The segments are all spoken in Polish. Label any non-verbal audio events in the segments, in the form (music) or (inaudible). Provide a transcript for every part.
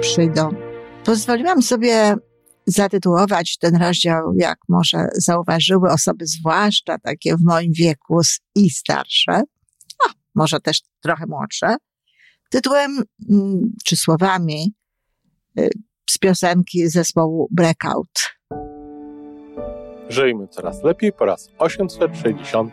przyjdą. Pozwoliłam sobie zatytułować ten rozdział, jak może zauważyły osoby, zwłaszcza takie w moim wieku i starsze, a może też trochę młodsze, tytułem mm, czy słowami y, z piosenki zespołu Breakout. Żyjmy coraz lepiej po raz 860.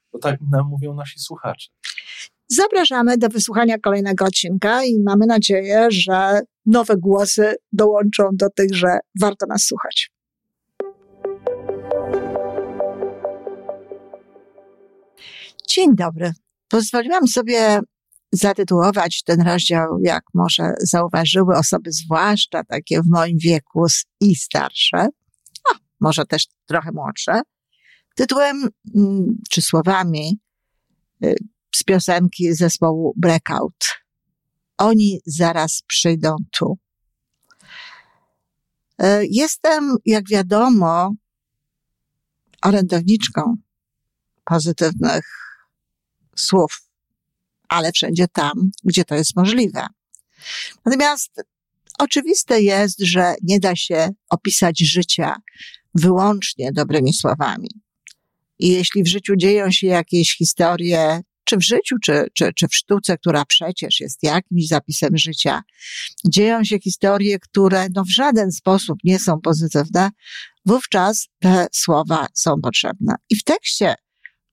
bo tak nam mówią nasi słuchacze. Zapraszamy do wysłuchania kolejnego odcinka i mamy nadzieję, że nowe głosy dołączą do tych, że warto nas słuchać. Dzień dobry. Pozwoliłam sobie zatytułować ten rozdział, jak może zauważyły osoby, zwłaszcza takie w moim wieku i starsze, a może też trochę młodsze, tytułem mm, czy słowami y, z piosenki zespołu Breakout. Oni zaraz przyjdą tu. Y, jestem, jak wiadomo, orędowniczką pozytywnych słów, ale wszędzie tam, gdzie to jest możliwe. Natomiast oczywiste jest, że nie da się opisać życia wyłącznie dobrymi słowami. I jeśli w życiu dzieją się jakieś historie, czy w życiu, czy, czy, czy w sztuce, która przecież jest jakimś zapisem życia, dzieją się historie, które no w żaden sposób nie są pozytywne, wówczas te słowa są potrzebne. I w tekście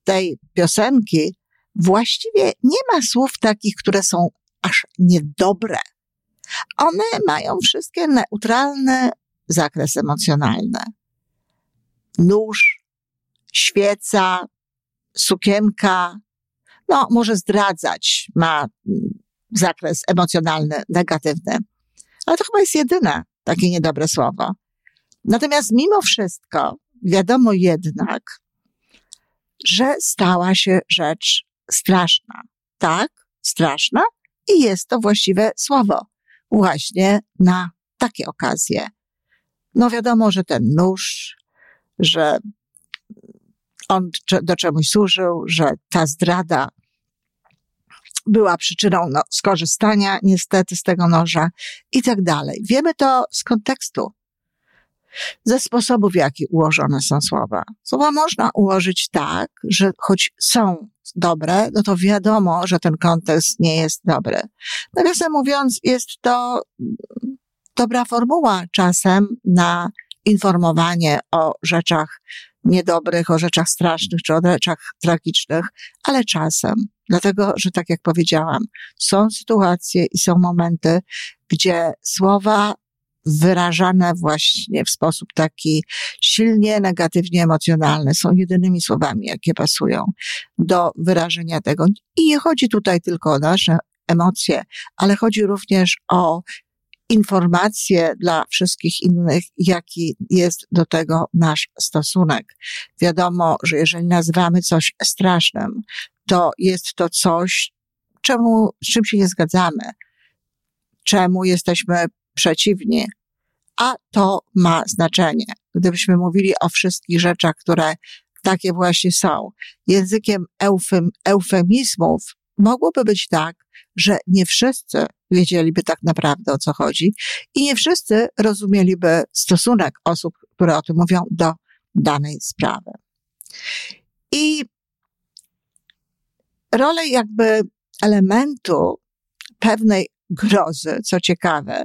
tej piosenki właściwie nie ma słów takich, które są aż niedobre. One mają wszystkie neutralny zakres emocjonalny. Nóż, świeca, sukienka, no, może zdradzać, ma mm, zakres emocjonalny, negatywny. Ale to chyba jest jedyne takie niedobre słowo. Natomiast mimo wszystko, wiadomo jednak, że stała się rzecz straszna. Tak, straszna i jest to właściwe słowo. Właśnie na takie okazje. No wiadomo, że ten nóż, że on do czemuś służył, że ta zdrada była przyczyną no, skorzystania niestety z tego noża i tak dalej. Wiemy to z kontekstu, ze sposobów, w jaki ułożone są słowa. Słowa można ułożyć tak, że choć są dobre, no to wiadomo, że ten kontekst nie jest dobry. Nawiasem mówiąc, jest to dobra formuła czasem na informowanie o rzeczach niedobrych, o rzeczach strasznych czy o rzeczach tragicznych, ale czasem. Dlatego, że tak jak powiedziałam, są sytuacje i są momenty, gdzie słowa wyrażane właśnie w sposób taki silnie negatywnie emocjonalny są jedynymi słowami, jakie pasują do wyrażenia tego. I nie chodzi tutaj tylko o nasze emocje, ale chodzi również o informacje dla wszystkich innych, jaki jest do tego nasz stosunek. Wiadomo, że jeżeli nazywamy coś strasznym, to jest to coś, czemu, z czym się nie zgadzamy, czemu jesteśmy przeciwni, a to ma znaczenie. Gdybyśmy mówili o wszystkich rzeczach, które takie właśnie są, językiem eufem, eufemizmów, mogłoby być tak, że nie wszyscy wiedzieliby tak naprawdę o co chodzi i nie wszyscy rozumieliby stosunek osób, które o tym mówią, do danej sprawy. I rolę jakby elementu pewnej grozy, co ciekawe,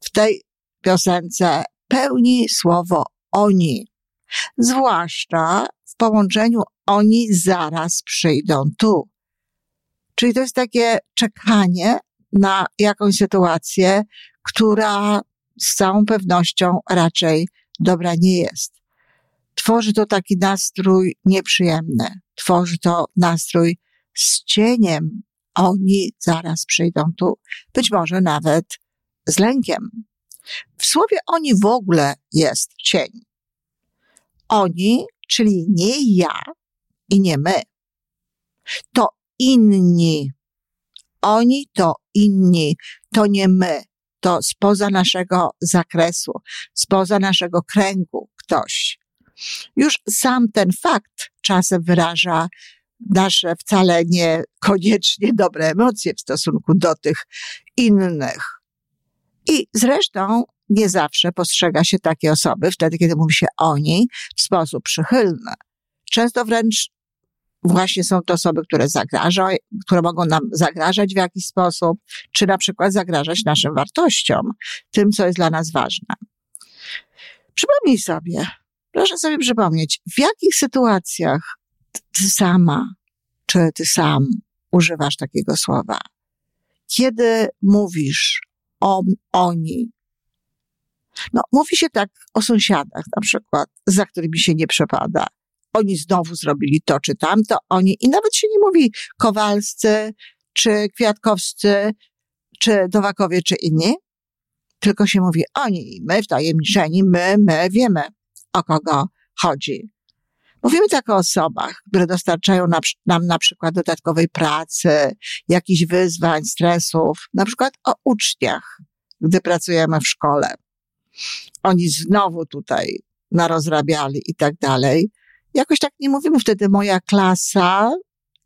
w tej piosence pełni słowo oni. Zwłaszcza w połączeniu oni zaraz przyjdą tu. Czyli to jest takie czekanie na jakąś sytuację, która z całą pewnością raczej dobra nie jest. Tworzy to taki nastrój nieprzyjemny. tworzy to nastrój z cieniem. Oni zaraz przyjdą tu, być może nawet z lękiem. W słowie oni w ogóle jest cień. Oni, czyli nie ja i nie my. To inni. Oni to inni, to nie my. To spoza naszego zakresu, spoza naszego kręgu ktoś. Już sam ten fakt czasem wyraża nasze wcale niekoniecznie dobre emocje w stosunku do tych innych. I zresztą nie zawsze postrzega się takie osoby, wtedy kiedy mówi się o niej, w sposób przychylny. Często wręcz właśnie są to osoby, które zagrażają, które mogą nam zagrażać w jakiś sposób, czy na przykład zagrażać naszym wartościom, tym, co jest dla nas ważne. Przypomnij sobie, proszę sobie przypomnieć, w jakich sytuacjach ty sama, czy ty sam używasz takiego słowa? Kiedy mówisz o, oni, no, mówi się tak o sąsiadach na przykład, za którymi się nie przepada. Oni znowu zrobili to czy tamto, oni, i nawet się nie mówi Kowalscy, czy Kwiatkowscy, czy Dowakowie, czy inni, tylko się mówi oni, my wtajemniczeni, my, my wiemy, o kogo chodzi. Mówimy tak o osobach, które dostarczają nam na przykład dodatkowej pracy, jakichś wyzwań, stresów, na przykład o uczniach, gdy pracujemy w szkole. Oni znowu tutaj narozrabiali i tak dalej. Jakoś tak nie mówimy wtedy moja klasa,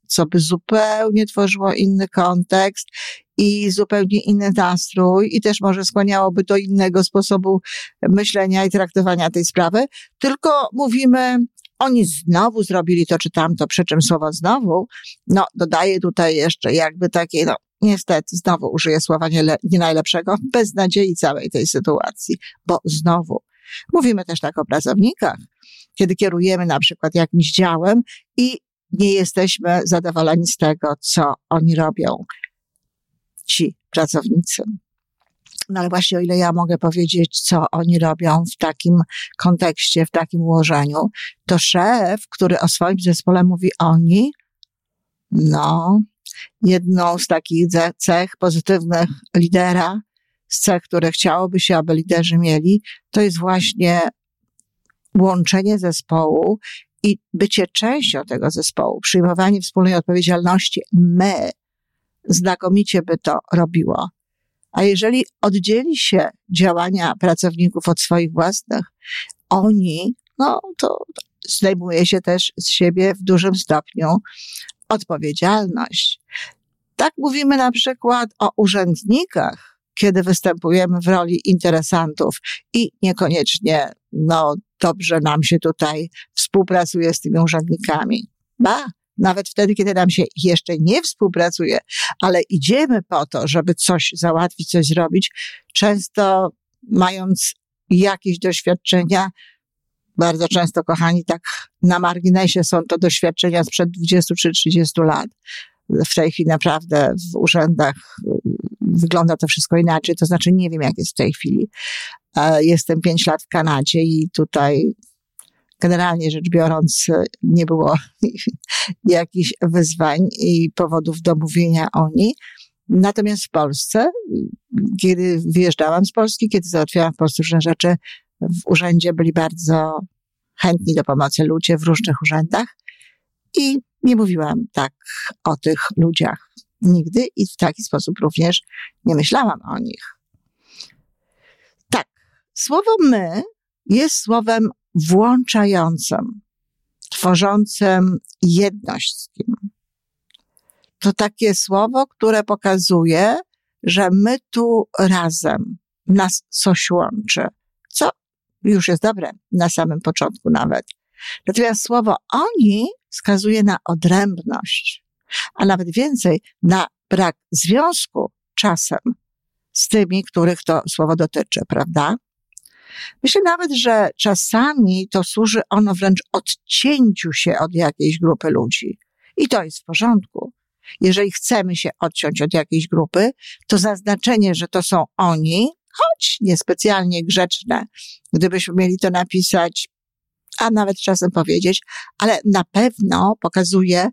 co by zupełnie tworzyło inny kontekst i zupełnie inny nastrój i też może skłaniałoby do innego sposobu myślenia i traktowania tej sprawy, tylko mówimy oni znowu zrobili to czy tamto, przy czym słowo znowu, no dodaję tutaj jeszcze jakby takie, no niestety znowu użyję słowa nie, nie najlepszego, bez nadziei całej tej sytuacji, bo znowu. Mówimy też tak o pracownikach, kiedy kierujemy na przykład jakimś działem i nie jesteśmy zadowoleni z tego, co oni robią, ci pracownicy. No ale właśnie o ile ja mogę powiedzieć, co oni robią w takim kontekście, w takim ułożeniu, to szef, który o swoim zespole mówi oni, no, jedną z takich cech pozytywnych lidera, z cech, które chciałoby się, aby liderzy mieli, to jest właśnie łączenie zespołu i bycie częścią tego zespołu, przyjmowanie wspólnej odpowiedzialności. My znakomicie by to robiło. A jeżeli oddzieli się działania pracowników od swoich własnych, oni, no to zdejmuje się też z siebie w dużym stopniu odpowiedzialność. Tak mówimy na przykład o urzędnikach, kiedy występujemy w roli interesantów i niekoniecznie, no, dobrze nam się tutaj współpracuje z tymi urzędnikami. Ba, nawet wtedy, kiedy nam się jeszcze nie współpracuje, ale idziemy po to, żeby coś załatwić, coś zrobić, często mając jakieś doświadczenia, bardzo często, kochani, tak na marginesie są to doświadczenia sprzed 20 czy 30 lat. W tej chwili naprawdę w urzędach y, wygląda to wszystko inaczej, to znaczy nie wiem, jak jest w tej chwili. Jestem pięć lat w Kanadzie i tutaj generalnie rzecz biorąc nie było (laughs) jakichś wyzwań i powodów do mówienia o niej. Natomiast w Polsce, kiedy wyjeżdżałam z Polski, kiedy załatwiałam w Polsce różne rzeczy, w urzędzie byli bardzo chętni do pomocy ludzie w różnych urzędach i nie mówiłam tak o tych ludziach nigdy i w taki sposób również nie myślałam o nich. Tak, słowo my jest słowem włączającym, tworzącym jedność z kim. To takie słowo, które pokazuje, że my tu razem, nas coś łączy, co już jest dobre na samym początku nawet. Natomiast słowo oni wskazuje na odrębność, a nawet więcej, na brak związku czasem z tymi, których to słowo dotyczy, prawda? Myślę nawet, że czasami to służy ono wręcz odcięciu się od jakiejś grupy ludzi. I to jest w porządku. Jeżeli chcemy się odciąć od jakiejś grupy, to zaznaczenie, że to są oni, choć niespecjalnie grzeczne, gdybyśmy mieli to napisać a nawet czasem powiedzieć, ale na pewno pokazuje,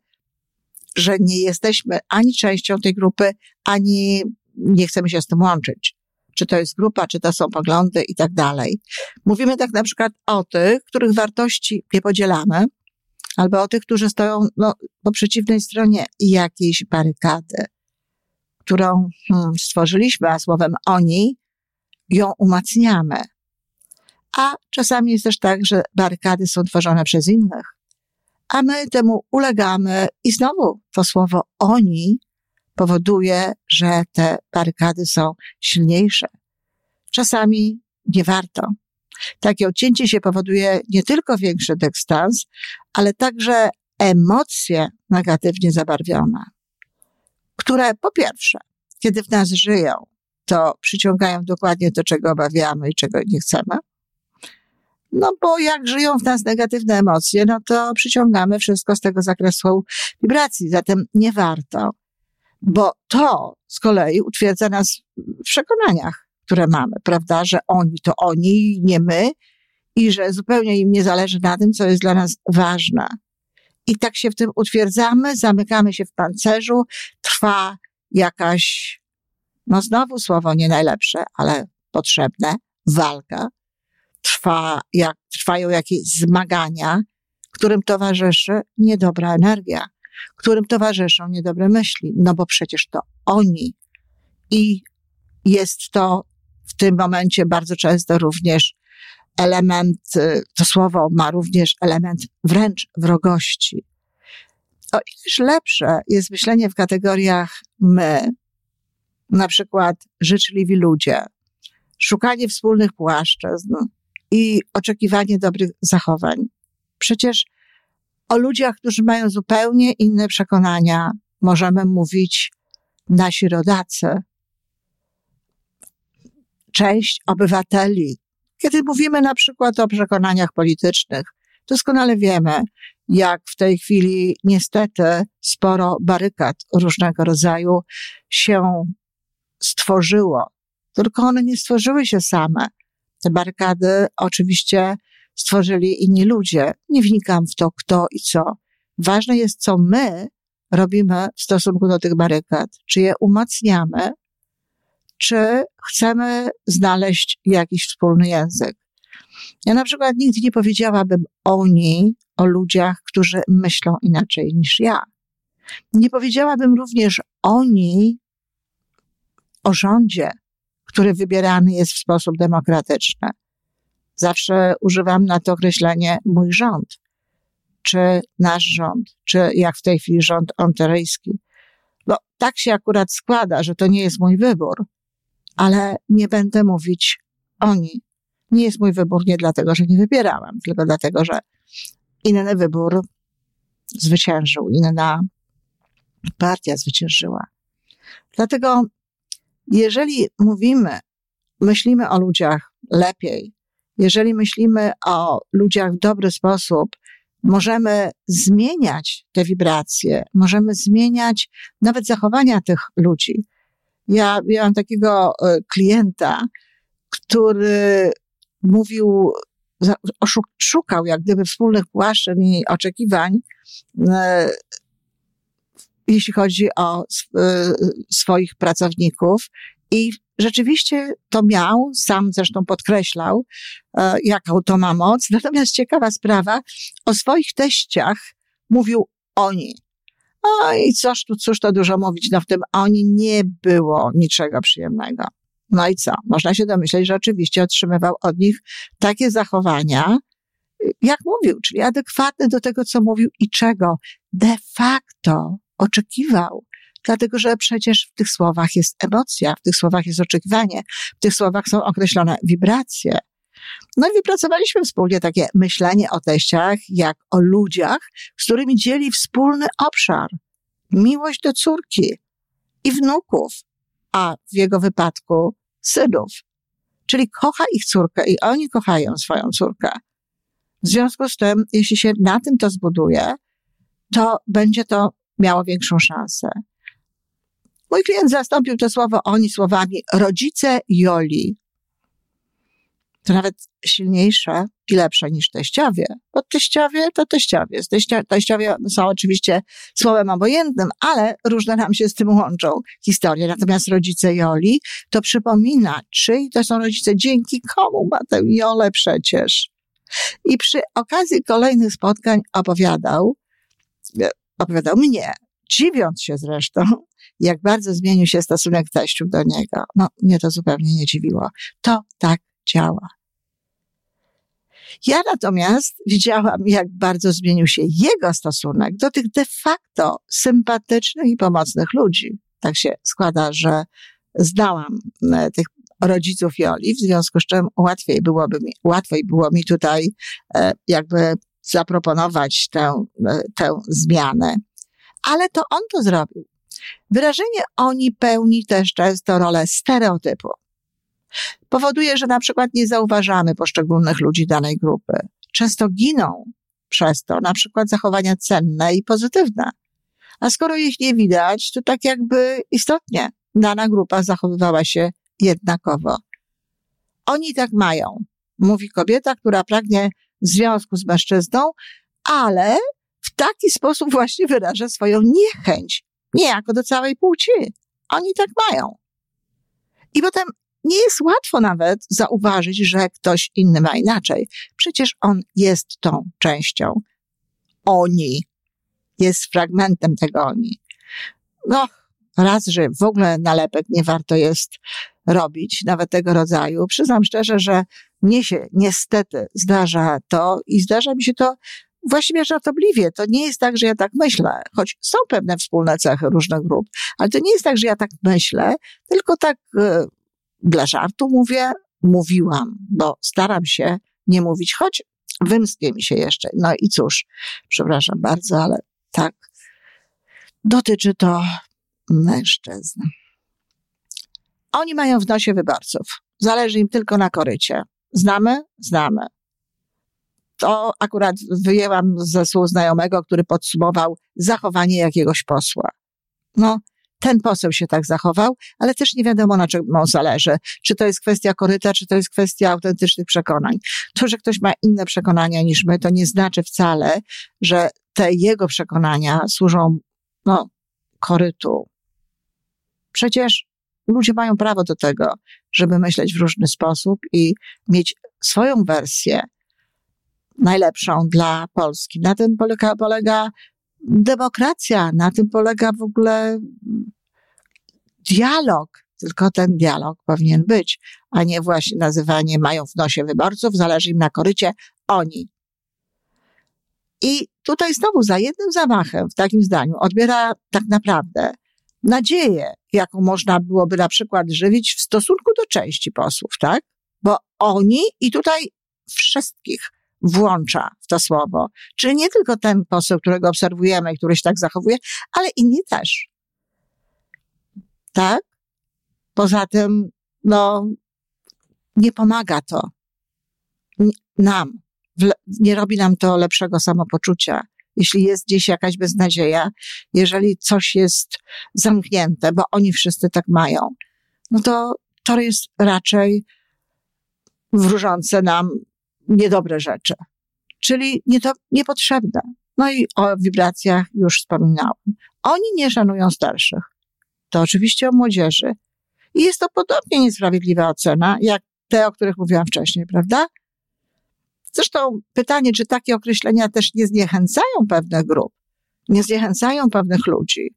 że nie jesteśmy ani częścią tej grupy, ani nie chcemy się z tym łączyć. Czy to jest grupa, czy to są poglądy i tak dalej. Mówimy tak na przykład o tych, których wartości nie podzielamy, albo o tych, którzy stoją no, po przeciwnej stronie jakiejś barykady, którą hmm, stworzyliśmy, a słowem oni ją umacniamy. A czasami jest też tak, że barykady są tworzone przez innych, a my temu ulegamy i znowu to słowo oni powoduje, że te barykady są silniejsze. Czasami nie warto. Takie odcięcie się powoduje nie tylko większy dystans, ale także emocje negatywnie zabarwione, które po pierwsze, kiedy w nas żyją, to przyciągają dokładnie to, czego obawiamy i czego nie chcemy. No bo jak żyją w nas negatywne emocje, no to przyciągamy wszystko z tego zakresu wibracji. Zatem nie warto, bo to z kolei utwierdza nas w przekonaniach, które mamy, prawda, że oni to oni, nie my i że zupełnie im nie zależy na tym, co jest dla nas ważne. I tak się w tym utwierdzamy, zamykamy się w pancerzu, trwa jakaś, no znowu słowo nie najlepsze, ale potrzebne, walka. Trwa, jak, trwają jakieś zmagania, którym towarzyszy niedobra energia, którym towarzyszą niedobre myśli, no bo przecież to oni. I jest to w tym momencie bardzo często również element, y, to słowo ma również element wręcz wrogości. O ileż lepsze jest myślenie w kategoriach my, na przykład życzliwi ludzie, szukanie wspólnych płaszczyzn i oczekiwanie dobrych zachowań. Przecież o ludziach, którzy mają zupełnie inne przekonania, możemy mówić nasi rodacy, część obywateli. Kiedy mówimy na przykład o przekonaniach politycznych, doskonale wiemy, jak w tej chwili niestety sporo barykad różnego rodzaju się stworzyło. Tylko one nie stworzyły się same. Te barykady oczywiście stworzyli inni ludzie. Nie wnikam w to, kto i co. Ważne jest, co my robimy w stosunku do tych barykad. Czy je umacniamy, czy chcemy znaleźć jakiś wspólny język. Ja na przykład nigdy nie powiedziałabym oni o ludziach, którzy myślą inaczej niż ja. Nie powiedziałabym również oni o rządzie, który wybierany jest w sposób demokratyczny. Zawsze używam na to określenie mój rząd, czy nasz rząd, czy jak w tej chwili rząd ontaryjski. Bo tak się akurat składa, że to nie jest mój wybór, ale nie będę mówić oni. Nie jest mój wybór nie dlatego, że nie wybierałam, tylko dlatego, że inny wybór zwyciężył, inna partia zwyciężyła. Dlatego, jeżeli mówimy, myślimy o ludziach lepiej, jeżeli myślimy o ludziach w dobry sposób, możemy zmieniać te wibracje, możemy zmieniać nawet zachowania tych ludzi. Ja miałam takiego e, klienta, który mówił, szukał jak gdyby wspólnych płaszczyzn i oczekiwań, e, jeśli chodzi o e, swoich pracowników i rzeczywiście to miał, sam zresztą podkreślał, jaką to ma moc. (laughs) Natomiast ciekawa sprawa, o swoich teściach mówił oni. O i cóż tu, cóż to dużo mówić, no w tym oni nie było niczego przyjemnego. No i co? Można się domyśleć, że oczywiście otrzymywał od nich takie zachowania, jak mówił, czyli adekwatne do tego, co mówił i czego de facto oczekiwał. Dlatego, że przecież w tych słowach jest emocja, w tych słowach jest oczekiwanie, w tych słowach są określone wibracje. No i wypracowaliśmy wspólnie takie myślenie o teściach, jak o ludziach, z którymi dzieli wspólny obszar. Miłość do córki i wnuków, a w jego wypadku synów. Czyli kocha ich córkę i oni kochają swoją córkę. W związku z tym, jeśli się na tym to zbuduje, to będzie to miało większą szansę. Mój klient zastąpił to słowo oni słowami rodzice Joli. to nawet silniejsze i lepsze niż teściowie. Bo teściowie to teściowie. Teścia, teściowie są oczywiście słowem obojętnym, ale różne nam się z tym łączą historie. Natomiast rodzice Joli to przypomina, czyj to są rodzice, dzięki komu ma tę Jolę przecież. I przy okazji kolejnych spotkań opowiadał, opowiadał mnie, dziwiąc się zresztą, jak bardzo zmienił się stosunek teściów do niego. No, mnie to zupełnie nie dziwiło. To tak działa. Ja natomiast widziałam, jak bardzo zmienił się jego stosunek do tych de facto sympatycznych i pomocnych ludzi. Tak się składa, że znałam e, tych rodziców Joli, w związku z czym łatwiej byłoby mi, łatwiej było mi tutaj e, jakby zaproponować tę, e, tę zmianę. Ale to on to zrobił. Wyrażenie oni pełni też często rolę stereotypu powoduje, że na przykład nie zauważamy poszczególnych ludzi danej grupy. Często giną przez to na przykład zachowania cenne i pozytywne. A skoro ich nie widać, to tak jakby istotnie dana grupa zachowywała się jednakowo. Oni tak mają, mówi kobieta, która pragnie związku z mężczyzną, ale w taki sposób właśnie wyraża swoją niechęć, niejako do całej płci. Oni tak mają. I potem nie jest łatwo nawet zauważyć, że ktoś inny ma inaczej. Przecież on jest tą częścią. Oni. Jest fragmentem tego oni. No, raz, że w ogóle nalepek nie warto jest robić, nawet tego rodzaju. Przyznam szczerze, że mnie się niestety zdarza to i zdarza mi się to właściwie żartobliwie. To nie jest tak, że ja tak myślę, choć są pewne wspólne cechy różnych grup, ale to nie jest tak, że ja tak myślę, tylko tak e, dla żartu mówię, mówiłam, bo staram się nie mówić, choć wymsknie mi się jeszcze. No i cóż, przepraszam bardzo, ale tak. Dotyczy to mężczyzn. Oni mają w nosie wyborców. Zależy im tylko na korycie. Znamy? Znamy. To akurat wyjęłam ze słów znajomego, który podsumował zachowanie jakiegoś posła. No, ten poseł się tak zachował, ale też nie wiadomo na czym on zależy. Czy to jest kwestia koryta, czy to jest kwestia autentycznych przekonań. To, że ktoś ma inne przekonania niż my, to nie znaczy wcale, że te jego przekonania służą, no, korytu. Przecież ludzie mają prawo do tego, żeby myśleć w różny sposób i mieć swoją wersję najlepszą dla Polski. Na tym polega, polega demokracja, na tym polega w ogóle dialog. Tylko ten dialog powinien być, a nie właśnie nazywanie mają w nosie wyborców, zależy im na korycie oni. I tutaj znowu za jednym zamachem w takim zdaniu odbiera tak naprawdę nadzieję, jaką można byłoby na przykład żywić w stosunku do części posłów, tak? Bo oni i tutaj wszystkich włącza w to słowo. Czyli nie tylko ten poseł, którego obserwujemy i który się tak zachowuje, ale inni też. Tak? Poza tym, no, nie pomaga to nam. Nie robi nam to lepszego samopoczucia. Jeśli jest gdzieś jakaś beznadzieja, jeżeli coś jest zamknięte, bo oni wszyscy tak mają, no to to jest raczej wróżące nam niedobre rzeczy. Czyli niepotrzebne. No i o wibracjach już wspominałam. Oni nie szanują starszych. To oczywiście o młodzieży. I jest to podobnie niesprawiedliwa ocena, jak te, o których mówiłam wcześniej, prawda? Zresztą pytanie, czy takie określenia też nie zniechęcają pewnych grup, nie zniechęcają pewnych ludzi?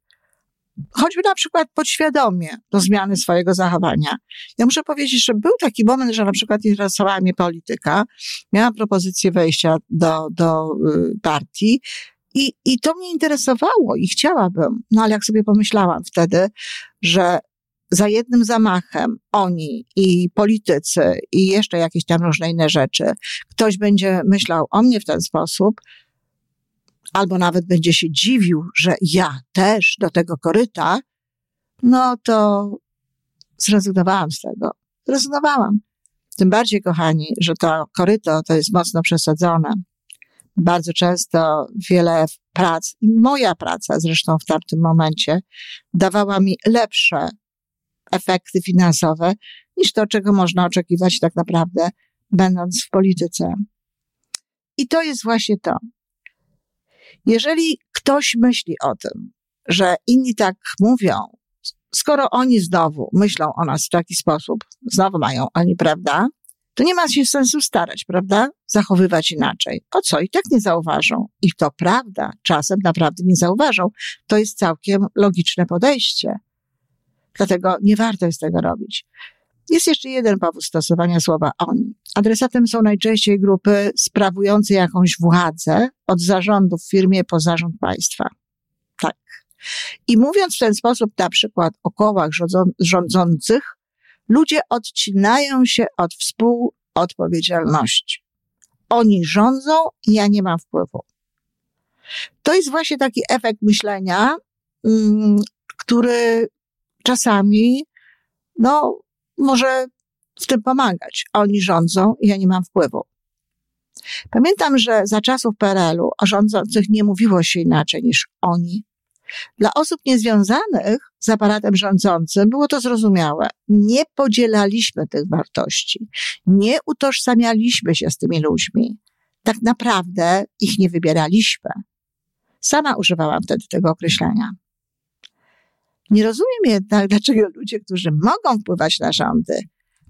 Choćby na przykład podświadomie do zmiany swojego zachowania. Ja muszę powiedzieć, że był taki moment, że na przykład interesowała mnie polityka, miałam propozycję wejścia do, do y, partii i, i to mnie interesowało i chciałabym, no ale jak sobie pomyślałam wtedy, że za jednym zamachem oni i politycy i jeszcze jakieś tam różne inne rzeczy, ktoś będzie myślał o mnie w ten sposób, albo nawet będzie się dziwił, że ja też do tego koryta, no to zrezygnowałam z tego. Zrezygnowałam. Tym bardziej, kochani, że to koryto to jest mocno przesadzone. Bardzo często wiele prac, moja praca zresztą w tamtym momencie, dawała mi lepsze efekty finansowe niż to, czego można oczekiwać tak naprawdę będąc w polityce. I to jest właśnie to. Jeżeli ktoś myśli o tym, że inni tak mówią, skoro oni znowu myślą o nas w taki sposób, znowu mają oni, prawda? To nie ma się sensu starać, prawda? Zachowywać inaczej. O co? I tak nie zauważą. I to prawda, czasem naprawdę nie zauważą. To jest całkiem logiczne podejście. Dlatego nie warto jest tego robić. Jest jeszcze jeden powód stosowania słowa oni. Adresatem są najczęściej grupy sprawujące jakąś władzę od zarządu w firmie po zarząd państwa. Tak. I mówiąc w ten sposób na przykład o kołach rządzących, ludzie odcinają się od współodpowiedzialności. Oni rządzą, ja nie mam wpływu. To jest właśnie taki efekt myślenia, mm, który czasami, no, może w tym pomagać. Oni rządzą i ja nie mam wpływu. Pamiętam, że za czasów PRL-u o rządzących nie mówiło się inaczej niż oni. Dla osób niezwiązanych z aparatem rządzącym było to zrozumiałe. Nie podzielaliśmy tych wartości. Nie utożsamialiśmy się z tymi ludźmi. Tak naprawdę ich nie wybieraliśmy. Sama używałam wtedy tego określenia. Nie rozumiem jednak, dlaczego ludzie, którzy mogą wpływać na rządy,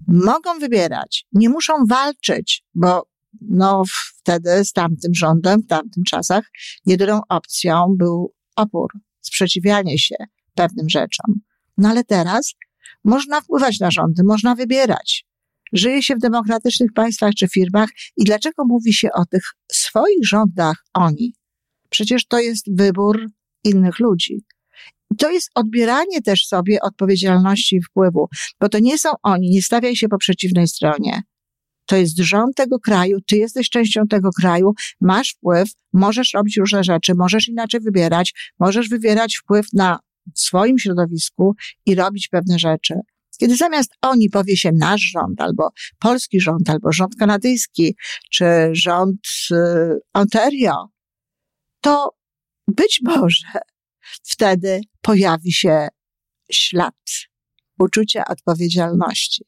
mogą wybierać, nie muszą walczyć, bo no wtedy z tamtym rządem, w tamtym czasach jedyną opcją był opór, sprzeciwianie się pewnym rzeczom. No ale teraz można wpływać na rządy, można wybierać. Żyje się w demokratycznych państwach czy firmach i dlaczego mówi się o tych swoich rządach oni? Przecież to jest wybór innych ludzi to jest odbieranie też sobie odpowiedzialności i wpływu, bo to nie są oni, nie stawiaj się po przeciwnej stronie. To jest rząd tego kraju, ty jesteś częścią tego kraju, masz wpływ, możesz robić różne rzeczy, możesz inaczej wybierać, możesz wywierać wpływ na swoim środowisku i robić pewne rzeczy. Kiedy zamiast oni powie się nasz rząd, albo polski rząd, albo rząd kanadyjski, czy rząd y, Ontario, to być może wtedy pojawi się ślad uczucia odpowiedzialności.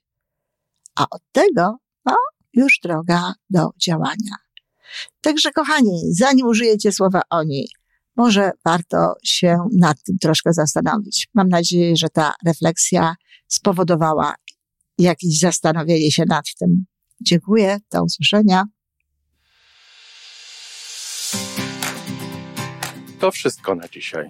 A od tego, no, już droga do działania. Także, kochani, zanim użyjecie słowa oni, może warto się nad tym troszkę zastanowić. Mam nadzieję, że ta refleksja spowodowała jakieś zastanowienie się nad tym. Dziękuję, do usłyszenia. To wszystko na dzisiaj.